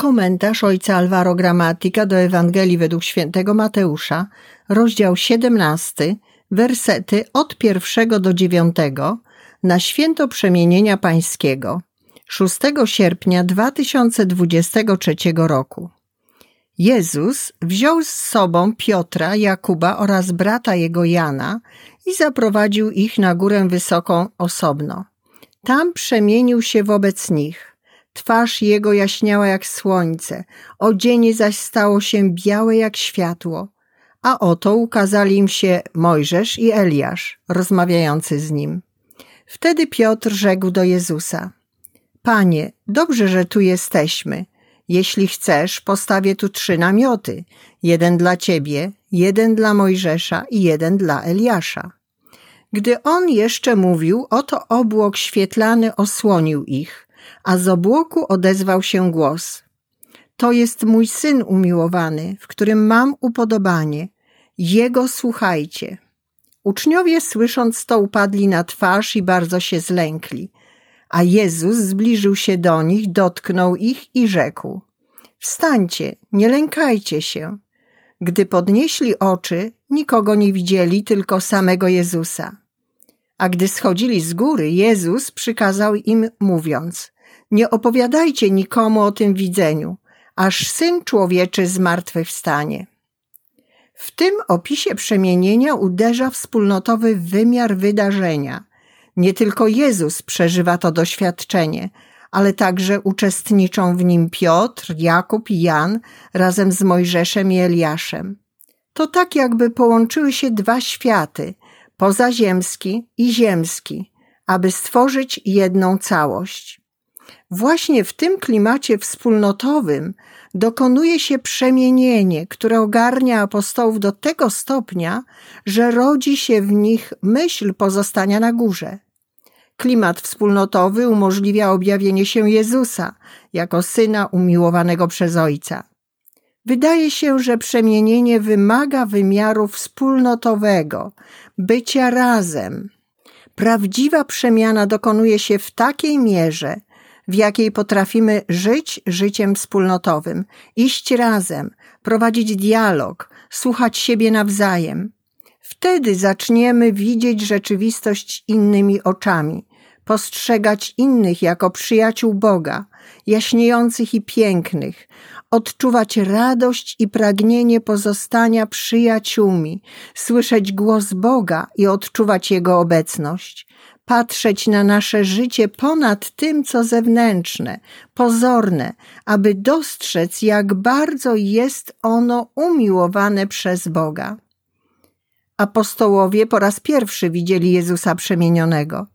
Komentarz ojca Alvaro Gramatika do Ewangelii według świętego Mateusza, rozdział 17, wersety od pierwszego do dziewiątego na święto przemienienia pańskiego 6 sierpnia 2023 roku. Jezus wziął z sobą Piotra, Jakuba oraz brata jego Jana i zaprowadził ich na górę wysoką osobno. Tam przemienił się wobec nich Twarz jego jaśniała jak słońce, odzienie zaś stało się białe jak światło. A oto ukazali im się Mojżesz i Eliasz, rozmawiający z nim. Wtedy Piotr rzekł do Jezusa: Panie, dobrze, że tu jesteśmy. Jeśli chcesz, postawię tu trzy namioty: jeden dla ciebie, jeden dla Mojżesza i jeden dla Eliasza. Gdy on jeszcze mówił, oto obłok świetlany osłonił ich, a z obłoku odezwał się głos. To jest mój syn umiłowany, w którym mam upodobanie. Jego słuchajcie. Uczniowie słysząc to upadli na twarz i bardzo się zlękli. A Jezus zbliżył się do nich, dotknął ich i rzekł: Wstańcie, nie lękajcie się. Gdy podnieśli oczy, nikogo nie widzieli, tylko samego Jezusa. A gdy schodzili z góry, Jezus przykazał im, mówiąc: Nie opowiadajcie nikomu o tym widzeniu, aż syn człowieczy zmartwychwstanie. W tym opisie przemienienia uderza wspólnotowy wymiar wydarzenia. Nie tylko Jezus przeżywa to doświadczenie, ale także uczestniczą w nim Piotr, Jakub i Jan razem z Mojżeszem i Eliaszem. To tak jakby połączyły się dwa światy, pozaziemski i ziemski, aby stworzyć jedną całość. Właśnie w tym klimacie wspólnotowym dokonuje się przemienienie, które ogarnia apostołów do tego stopnia, że rodzi się w nich myśl pozostania na górze. Klimat wspólnotowy umożliwia objawienie się Jezusa jako syna umiłowanego przez Ojca. Wydaje się, że przemienienie wymaga wymiaru wspólnotowego, bycia razem. Prawdziwa przemiana dokonuje się w takiej mierze, w jakiej potrafimy żyć życiem wspólnotowym, iść razem, prowadzić dialog, słuchać siebie nawzajem. Wtedy zaczniemy widzieć rzeczywistość innymi oczami, postrzegać innych jako przyjaciół Boga, jaśniejących i pięknych, odczuwać radość i pragnienie pozostania przyjaciółmi, słyszeć głos Boga i odczuwać Jego obecność, patrzeć na nasze życie ponad tym, co zewnętrzne, pozorne, aby dostrzec, jak bardzo jest ono umiłowane przez Boga. Apostołowie po raz pierwszy widzieli Jezusa przemienionego.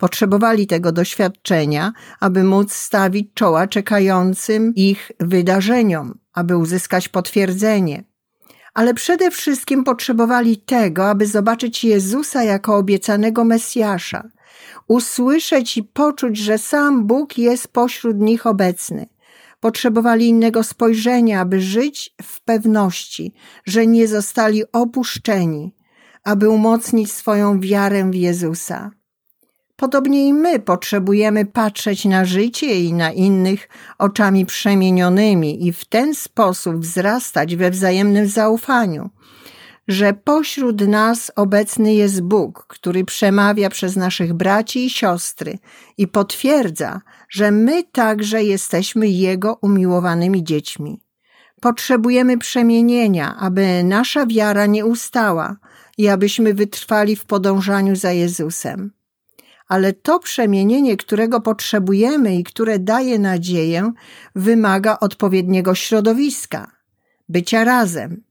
Potrzebowali tego doświadczenia, aby móc stawić czoła czekającym ich wydarzeniom, aby uzyskać potwierdzenie. Ale przede wszystkim potrzebowali tego, aby zobaczyć Jezusa jako obiecanego Mesjasza, usłyszeć i poczuć, że sam Bóg jest pośród nich obecny. Potrzebowali innego spojrzenia, aby żyć w pewności, że nie zostali opuszczeni, aby umocnić swoją wiarę w Jezusa. Podobnie i my potrzebujemy patrzeć na życie i na innych oczami przemienionymi i w ten sposób wzrastać we wzajemnym zaufaniu, że pośród nas obecny jest Bóg, który przemawia przez naszych braci i siostry i potwierdza, że my także jesteśmy Jego umiłowanymi dziećmi. Potrzebujemy przemienienia, aby nasza wiara nie ustała i abyśmy wytrwali w podążaniu za Jezusem ale to przemienienie, którego potrzebujemy i które daje nadzieję, wymaga odpowiedniego środowiska, bycia razem.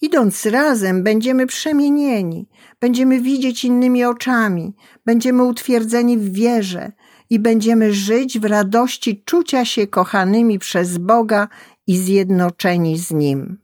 Idąc razem, będziemy przemienieni, będziemy widzieć innymi oczami, będziemy utwierdzeni w wierze i będziemy żyć w radości czucia się kochanymi przez Boga i zjednoczeni z Nim.